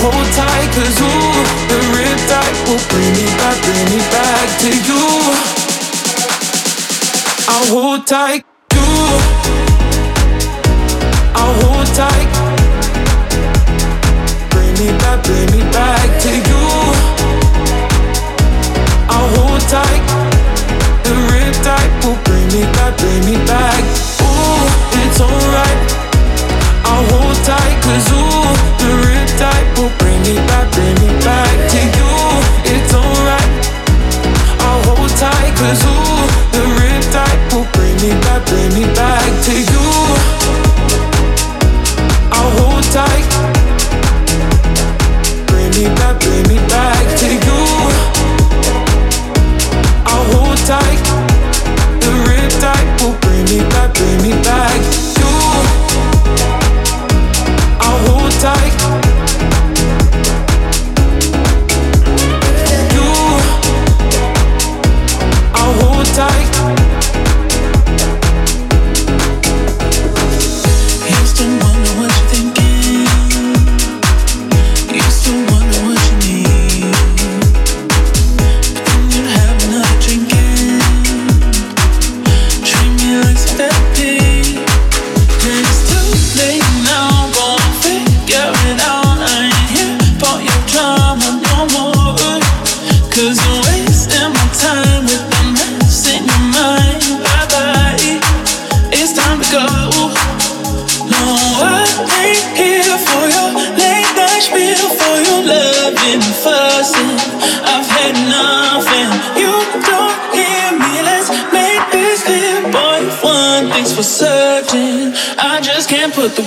hold tight Cause ooh, the riptide will bring me back, bring me back to you. I'll hold tight, you I'll hold tight. Bring me back, bring me back to you. I'll hold tight. The riptide will bring me back, bring me back. Ooh, it's alright. I'll hold tight cause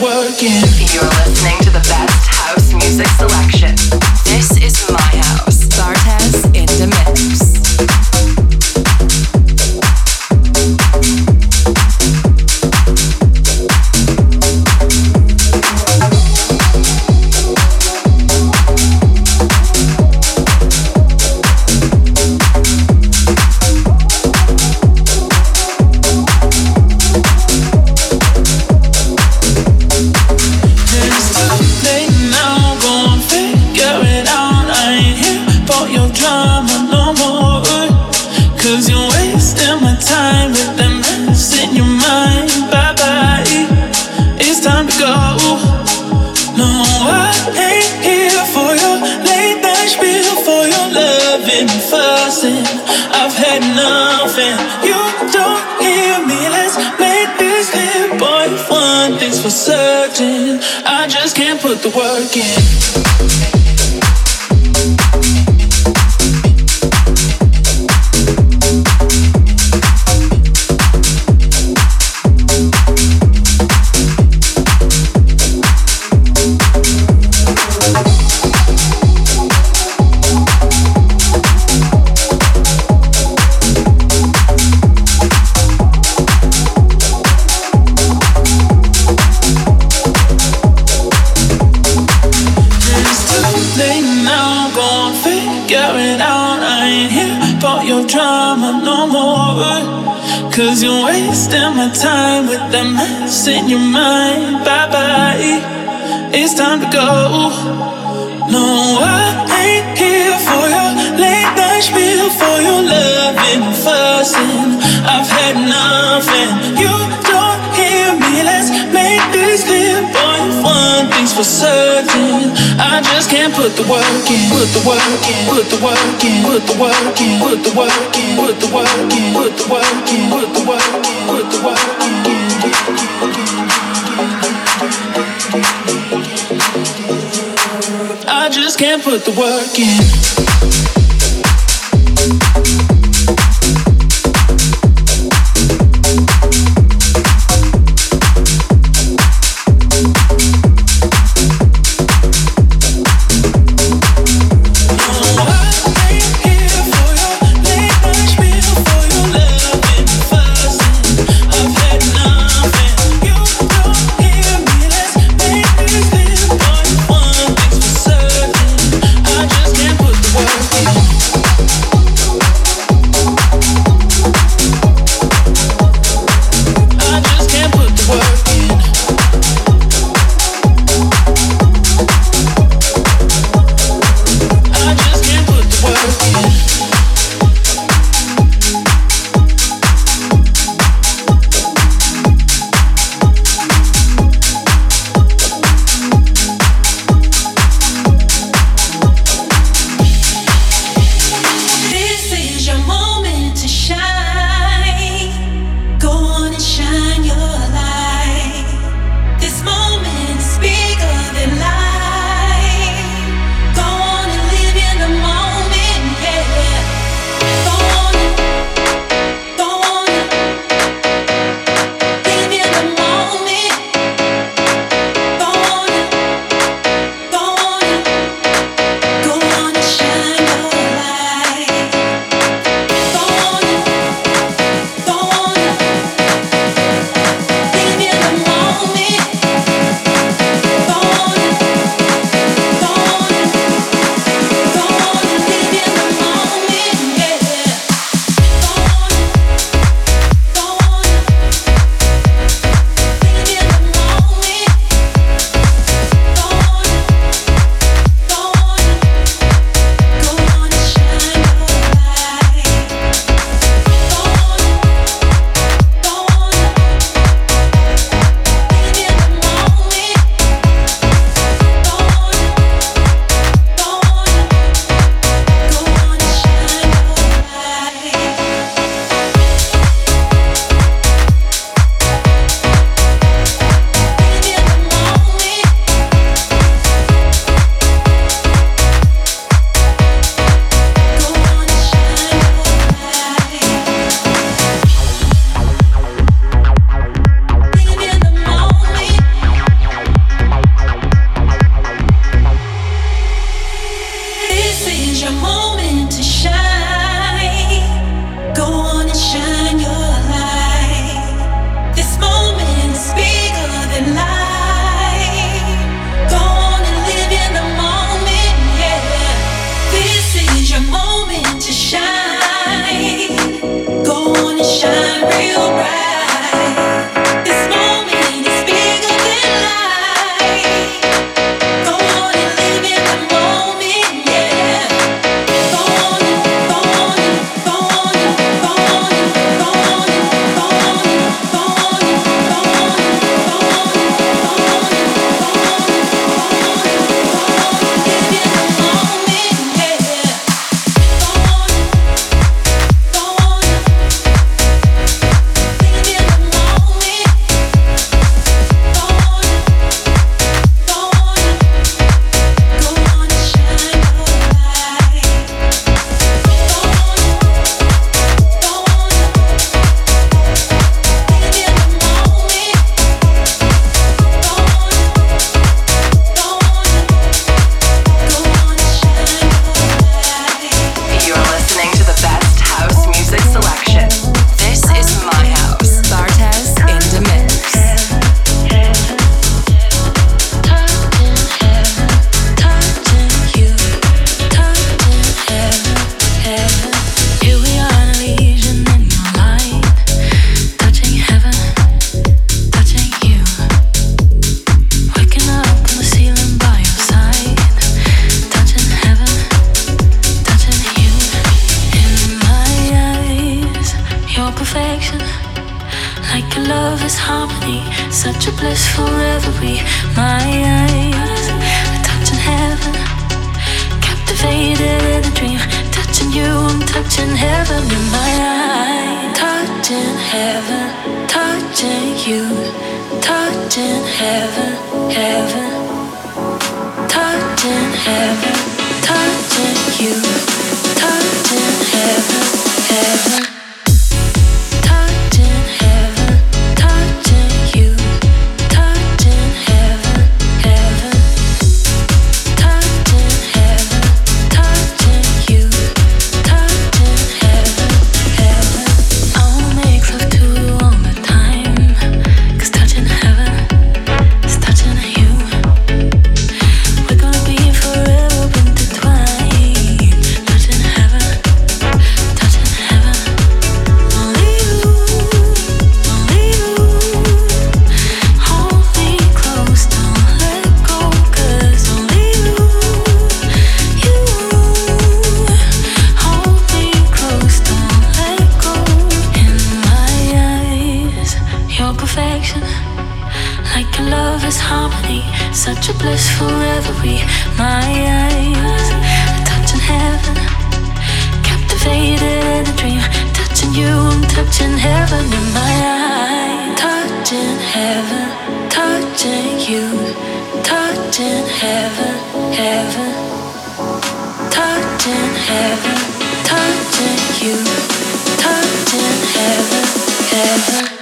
working. You're can't put the work in. Put the work in, put the work in, put the work in, put the work in, put the work in, put the work in, put the work in, put the work in. I just can't put the work in. I just can't put the work in. touching heaven, touching you, touching heaven, heaven.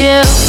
you.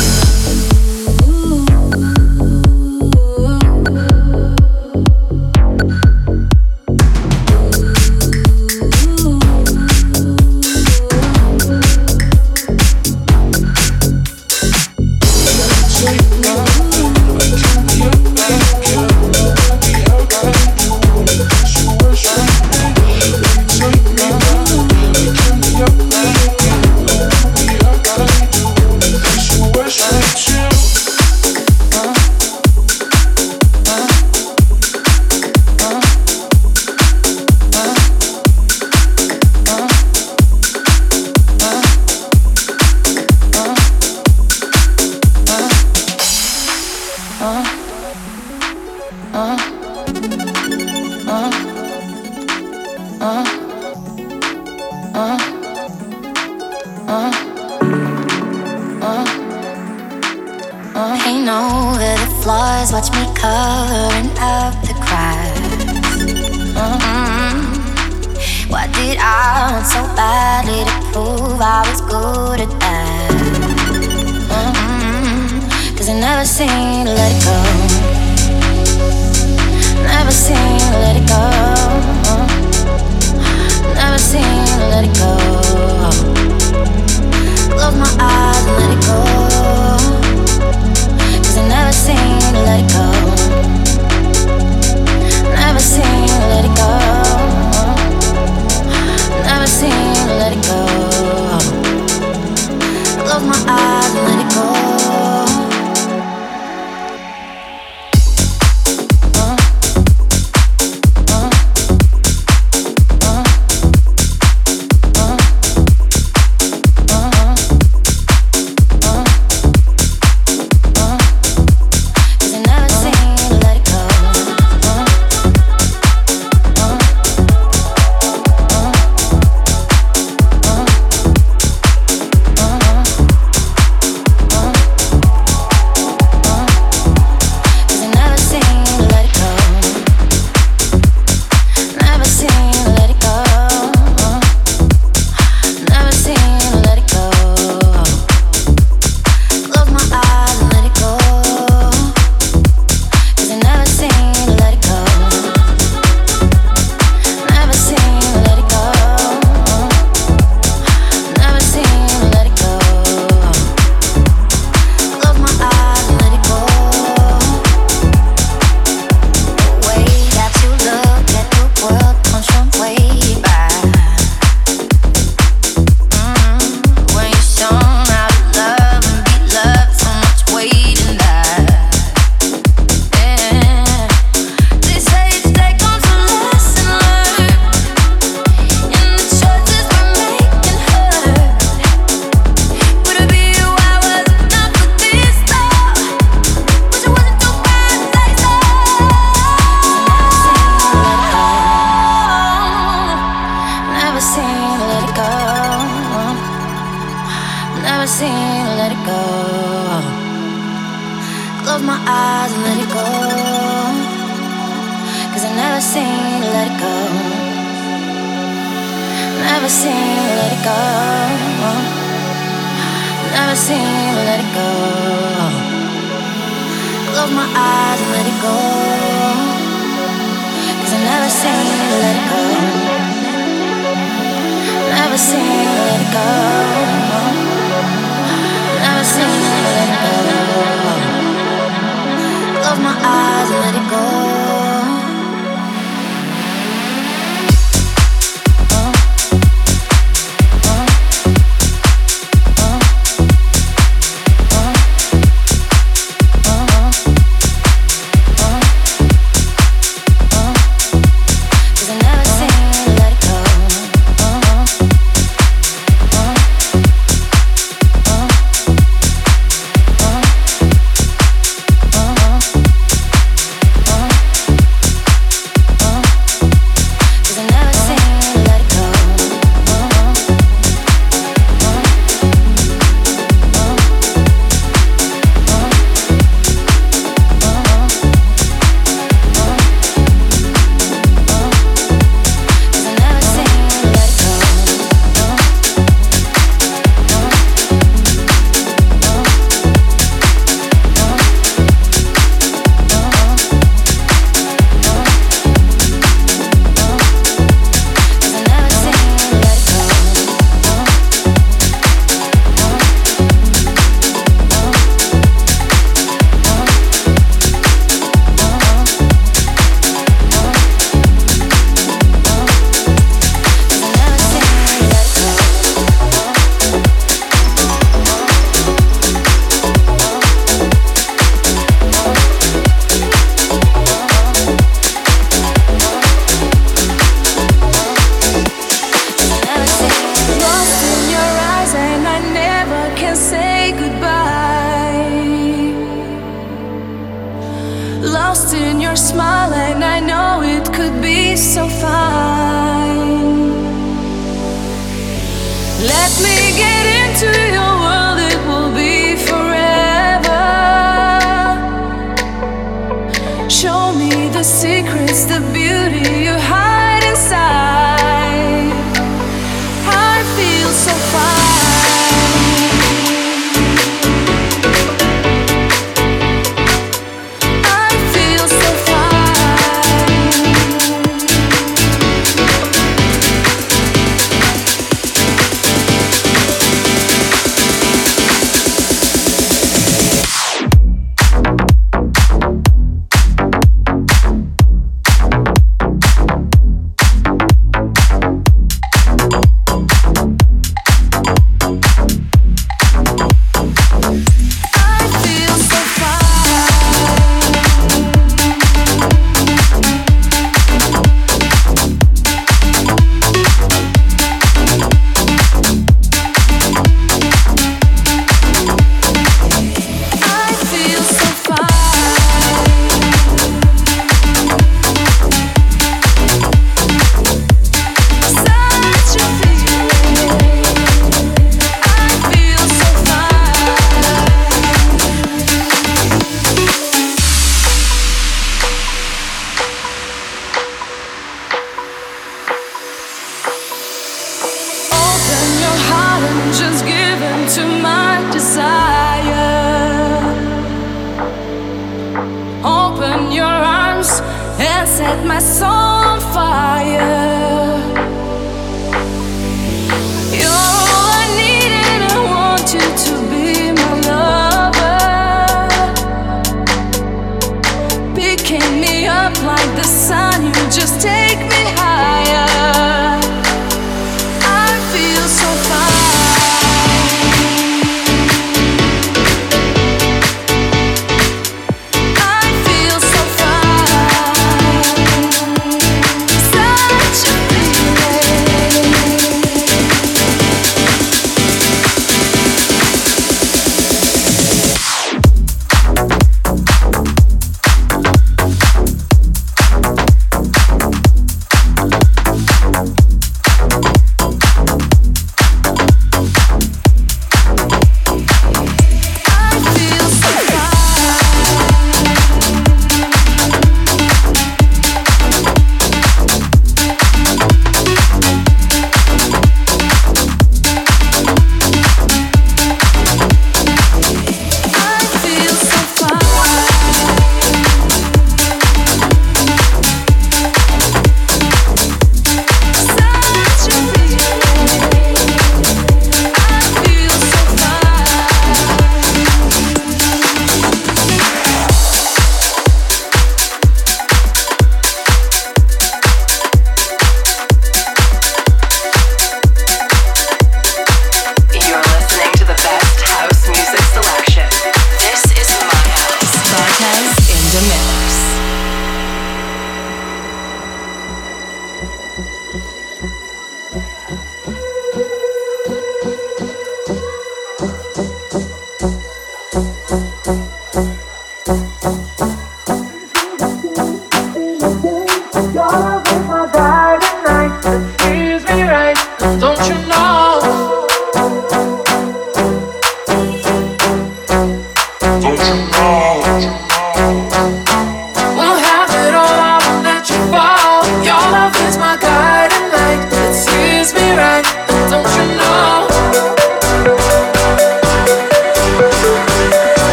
I want somebody to prove I was good at that. Mm-hmm. Cause I never seen let it go. Never seen let it go. Never seen let it go. Close my eyes and let it go. Cause I never seen let it go. close my eyes and let it go. Cause I never seen you let it go. Never seen you let it go. Never seen you let it go. Close my eyes and let it go.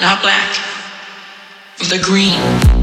Not black. The green.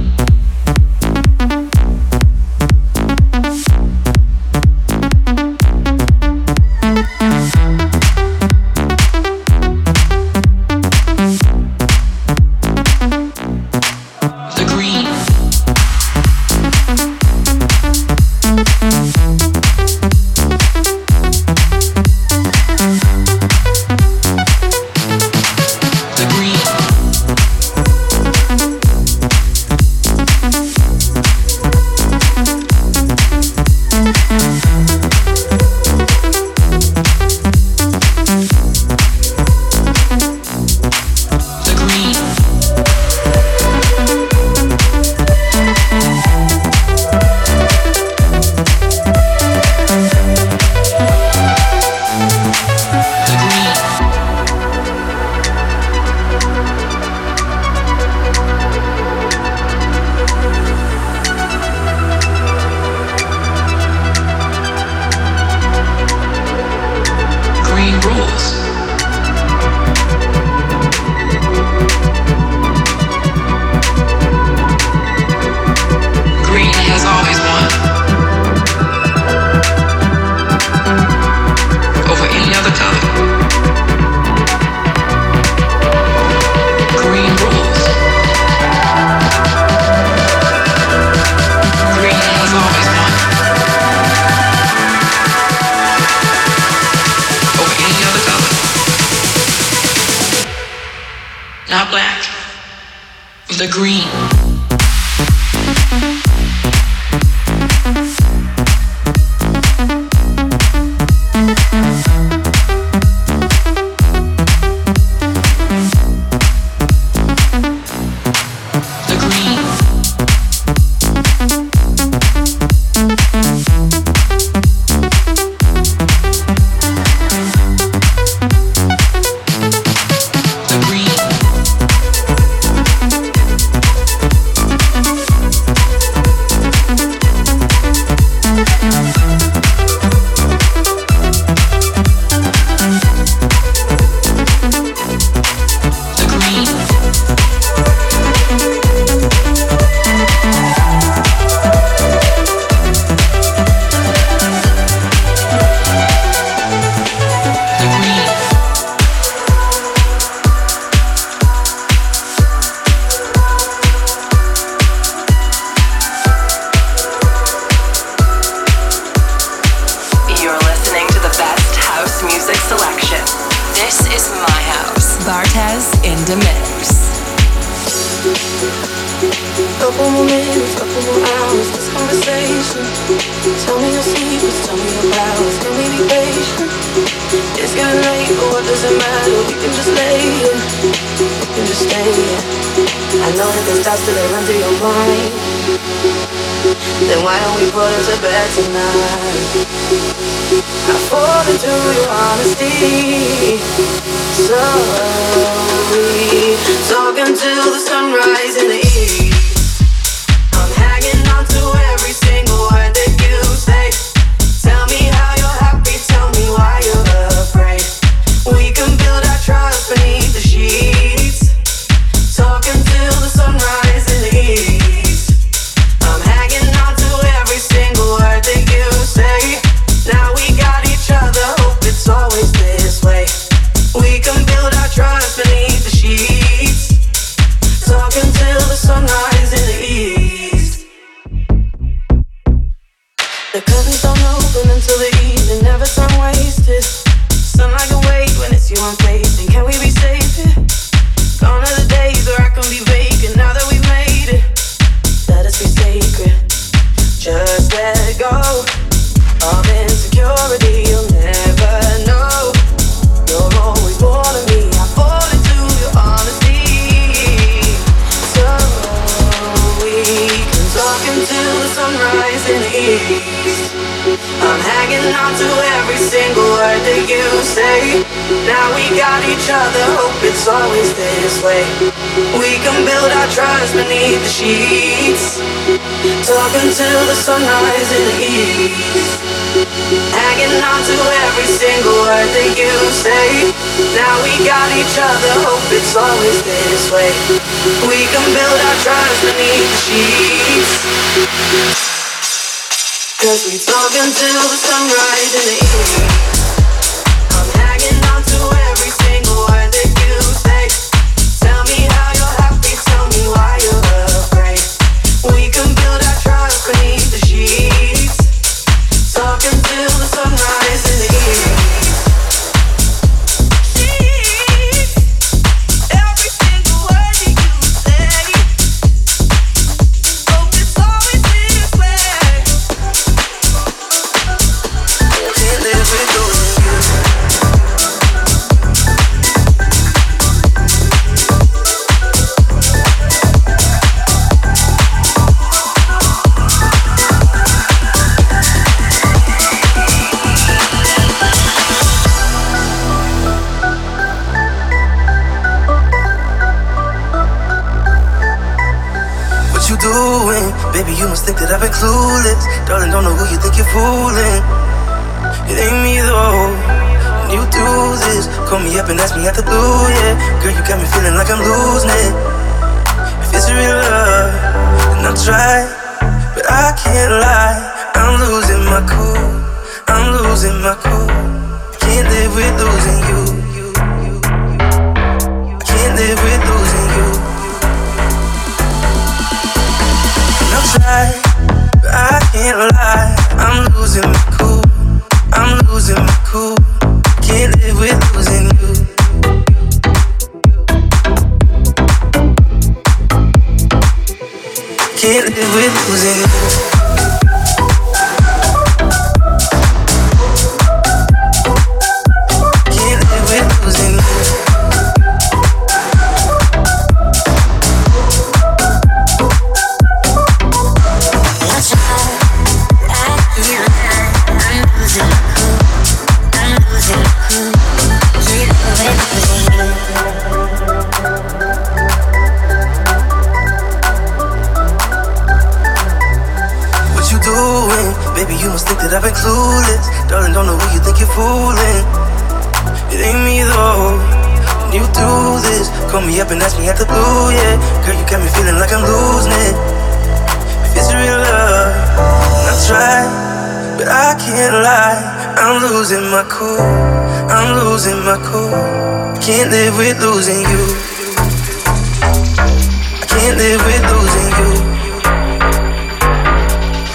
can't live with losing you.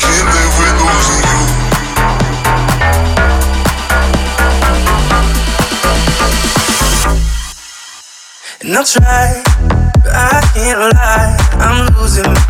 Can't live with losing you. And I try, but I can't lie. I'm losing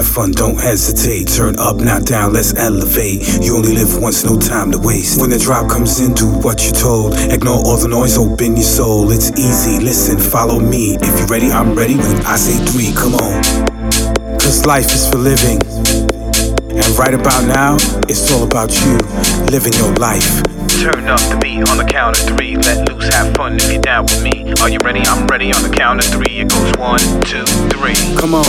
have fun, don't hesitate. Turn up, not down, let's elevate. You only live once, no time to waste. When the drop comes in, do what you're told. Ignore all the noise, open your soul. It's easy, listen, follow me. If you're ready, I'm ready. When I say three, come on. Cause life is for living. And right about now, it's all about you living your life. Turn up the beat on the count of three. Let loose, have fun if you're down with me. Are you ready? I'm ready on the count of three. It goes one, two, three. Come on.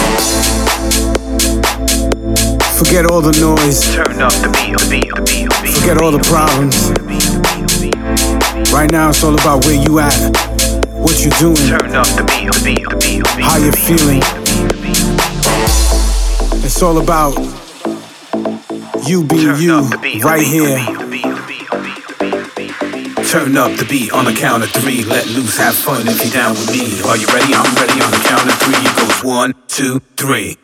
Forget all the noise. Turn up the beat, the beat, the beat, the beat. Forget all the problems. Right now it's all about where you at, what you're doing. Turn up the beat, the beat, the beat, the beat. How you're feeling. It's all about you being you right here Turn up the beat on the count of three. Let loose, have fun if you're down with me. Are you ready? I'm ready on the count of three. It goes one, two, three.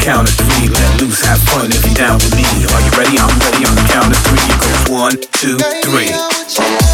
Should if you.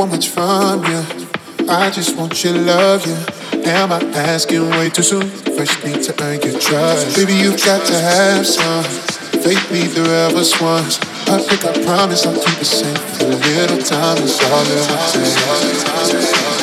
Am I just want your love, yeah. Damn, I'm asking way too soon? First need to earn your trust. Baby, you've got to have some faith. Neither of us. I think I promise I'll keep it safe. A little time is all it will take.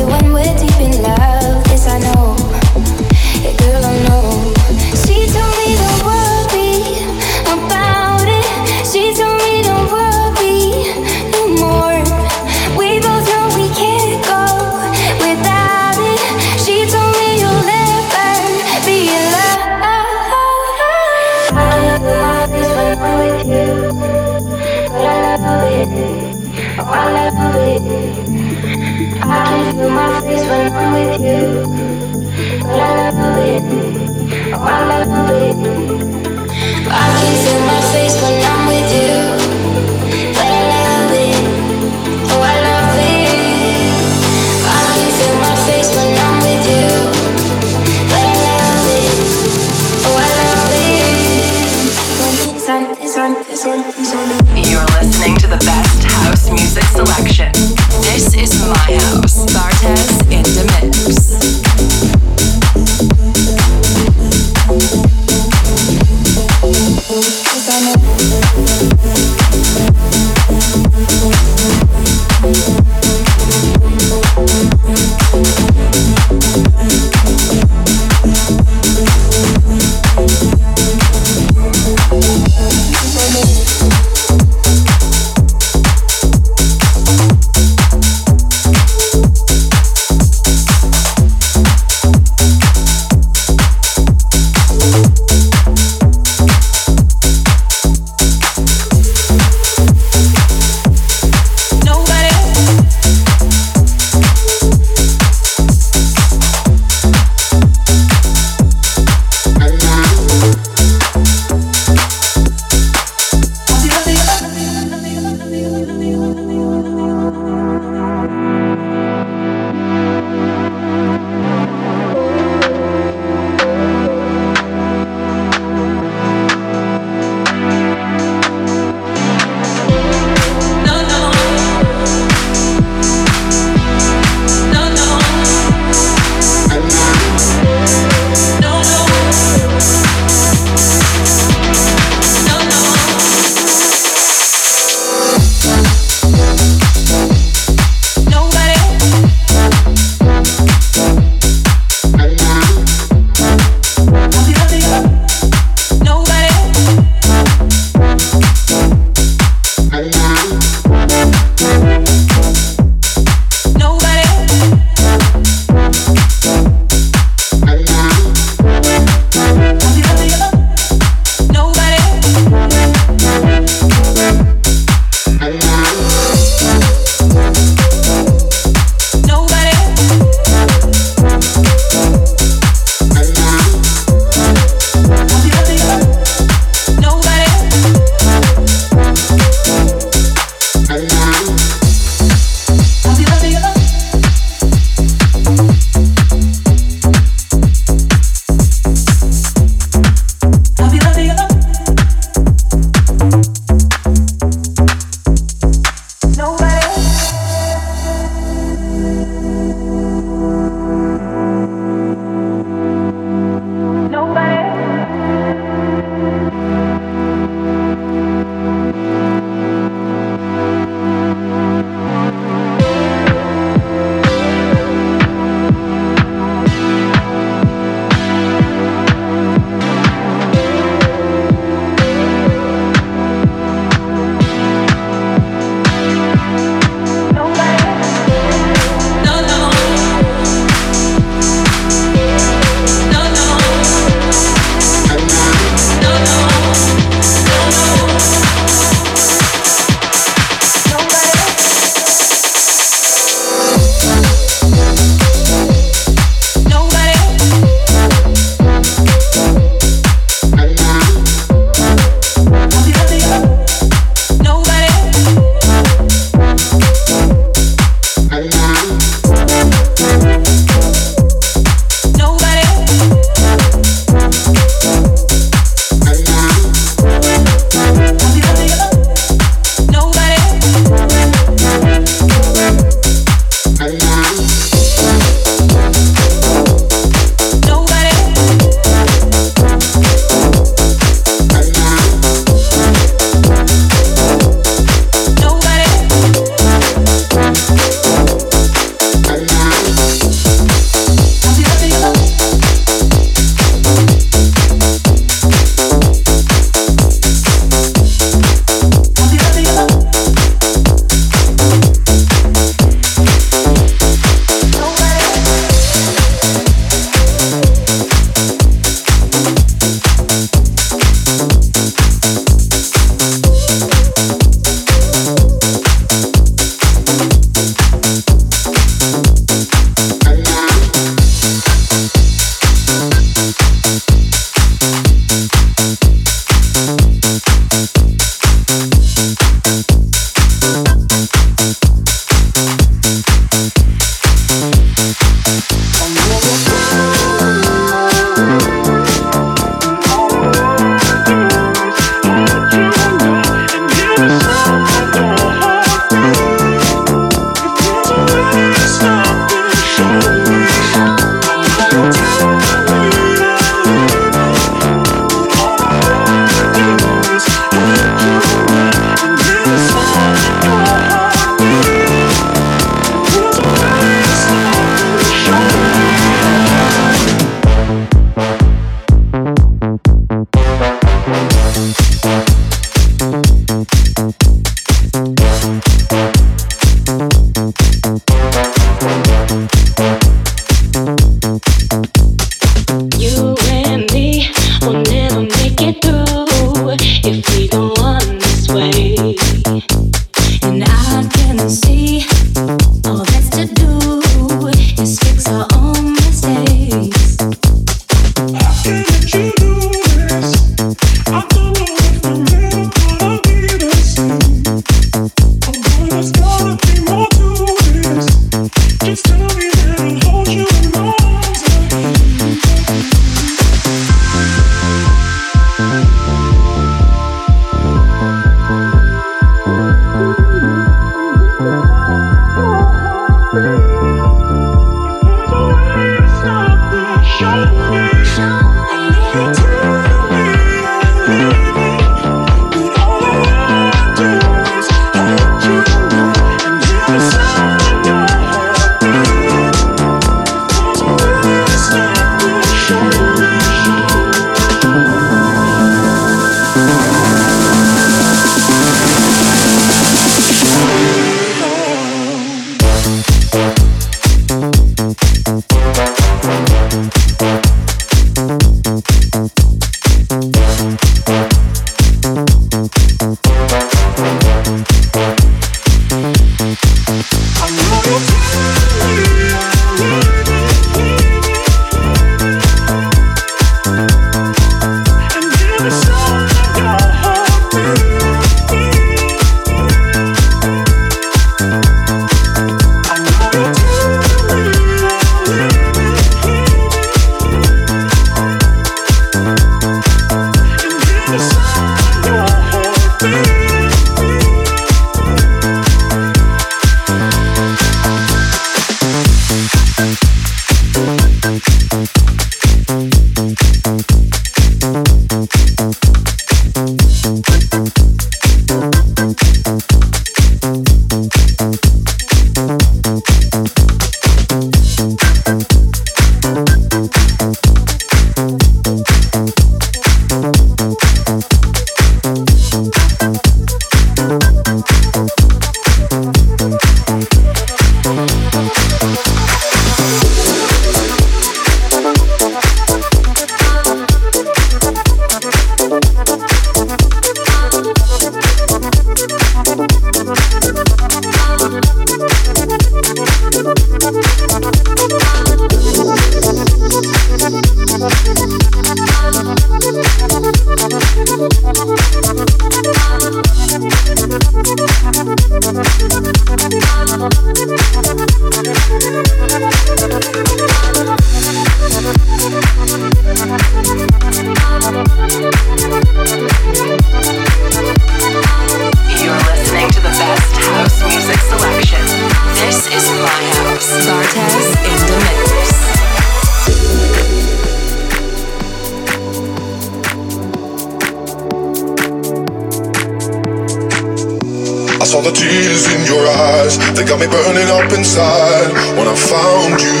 The tears in your eyes, they got me burning up inside when I found you.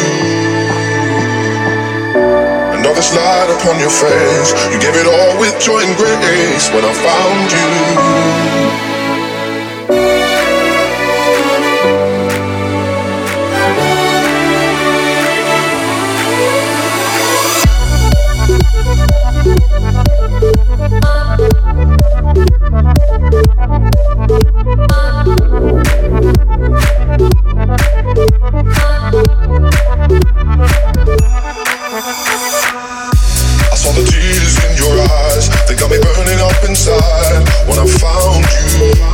And all this light upon your face, you gave it all with joy and grace when I found you. inside when I found you.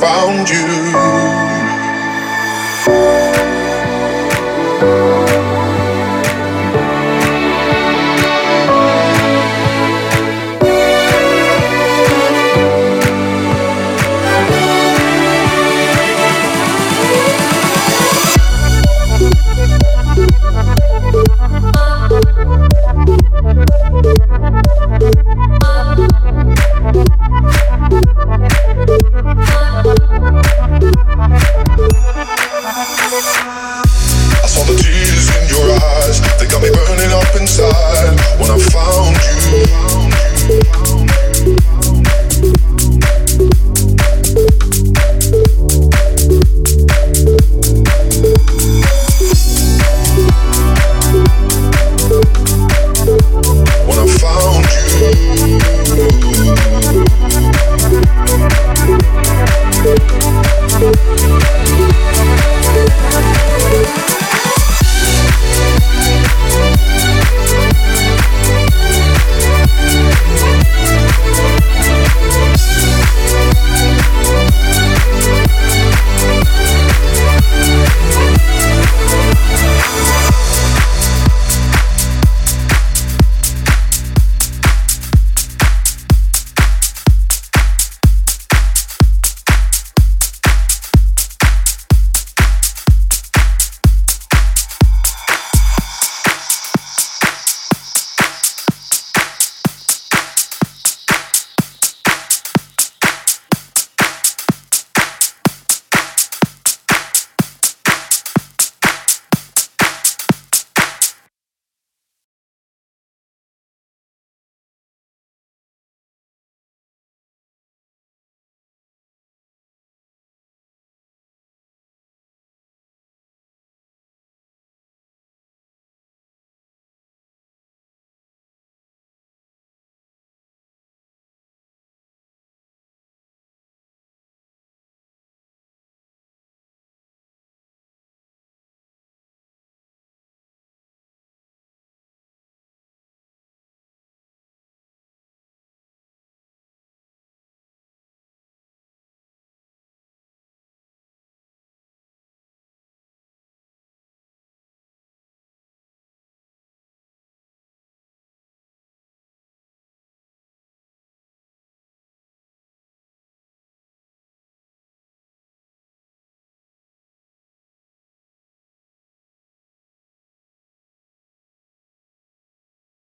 found you.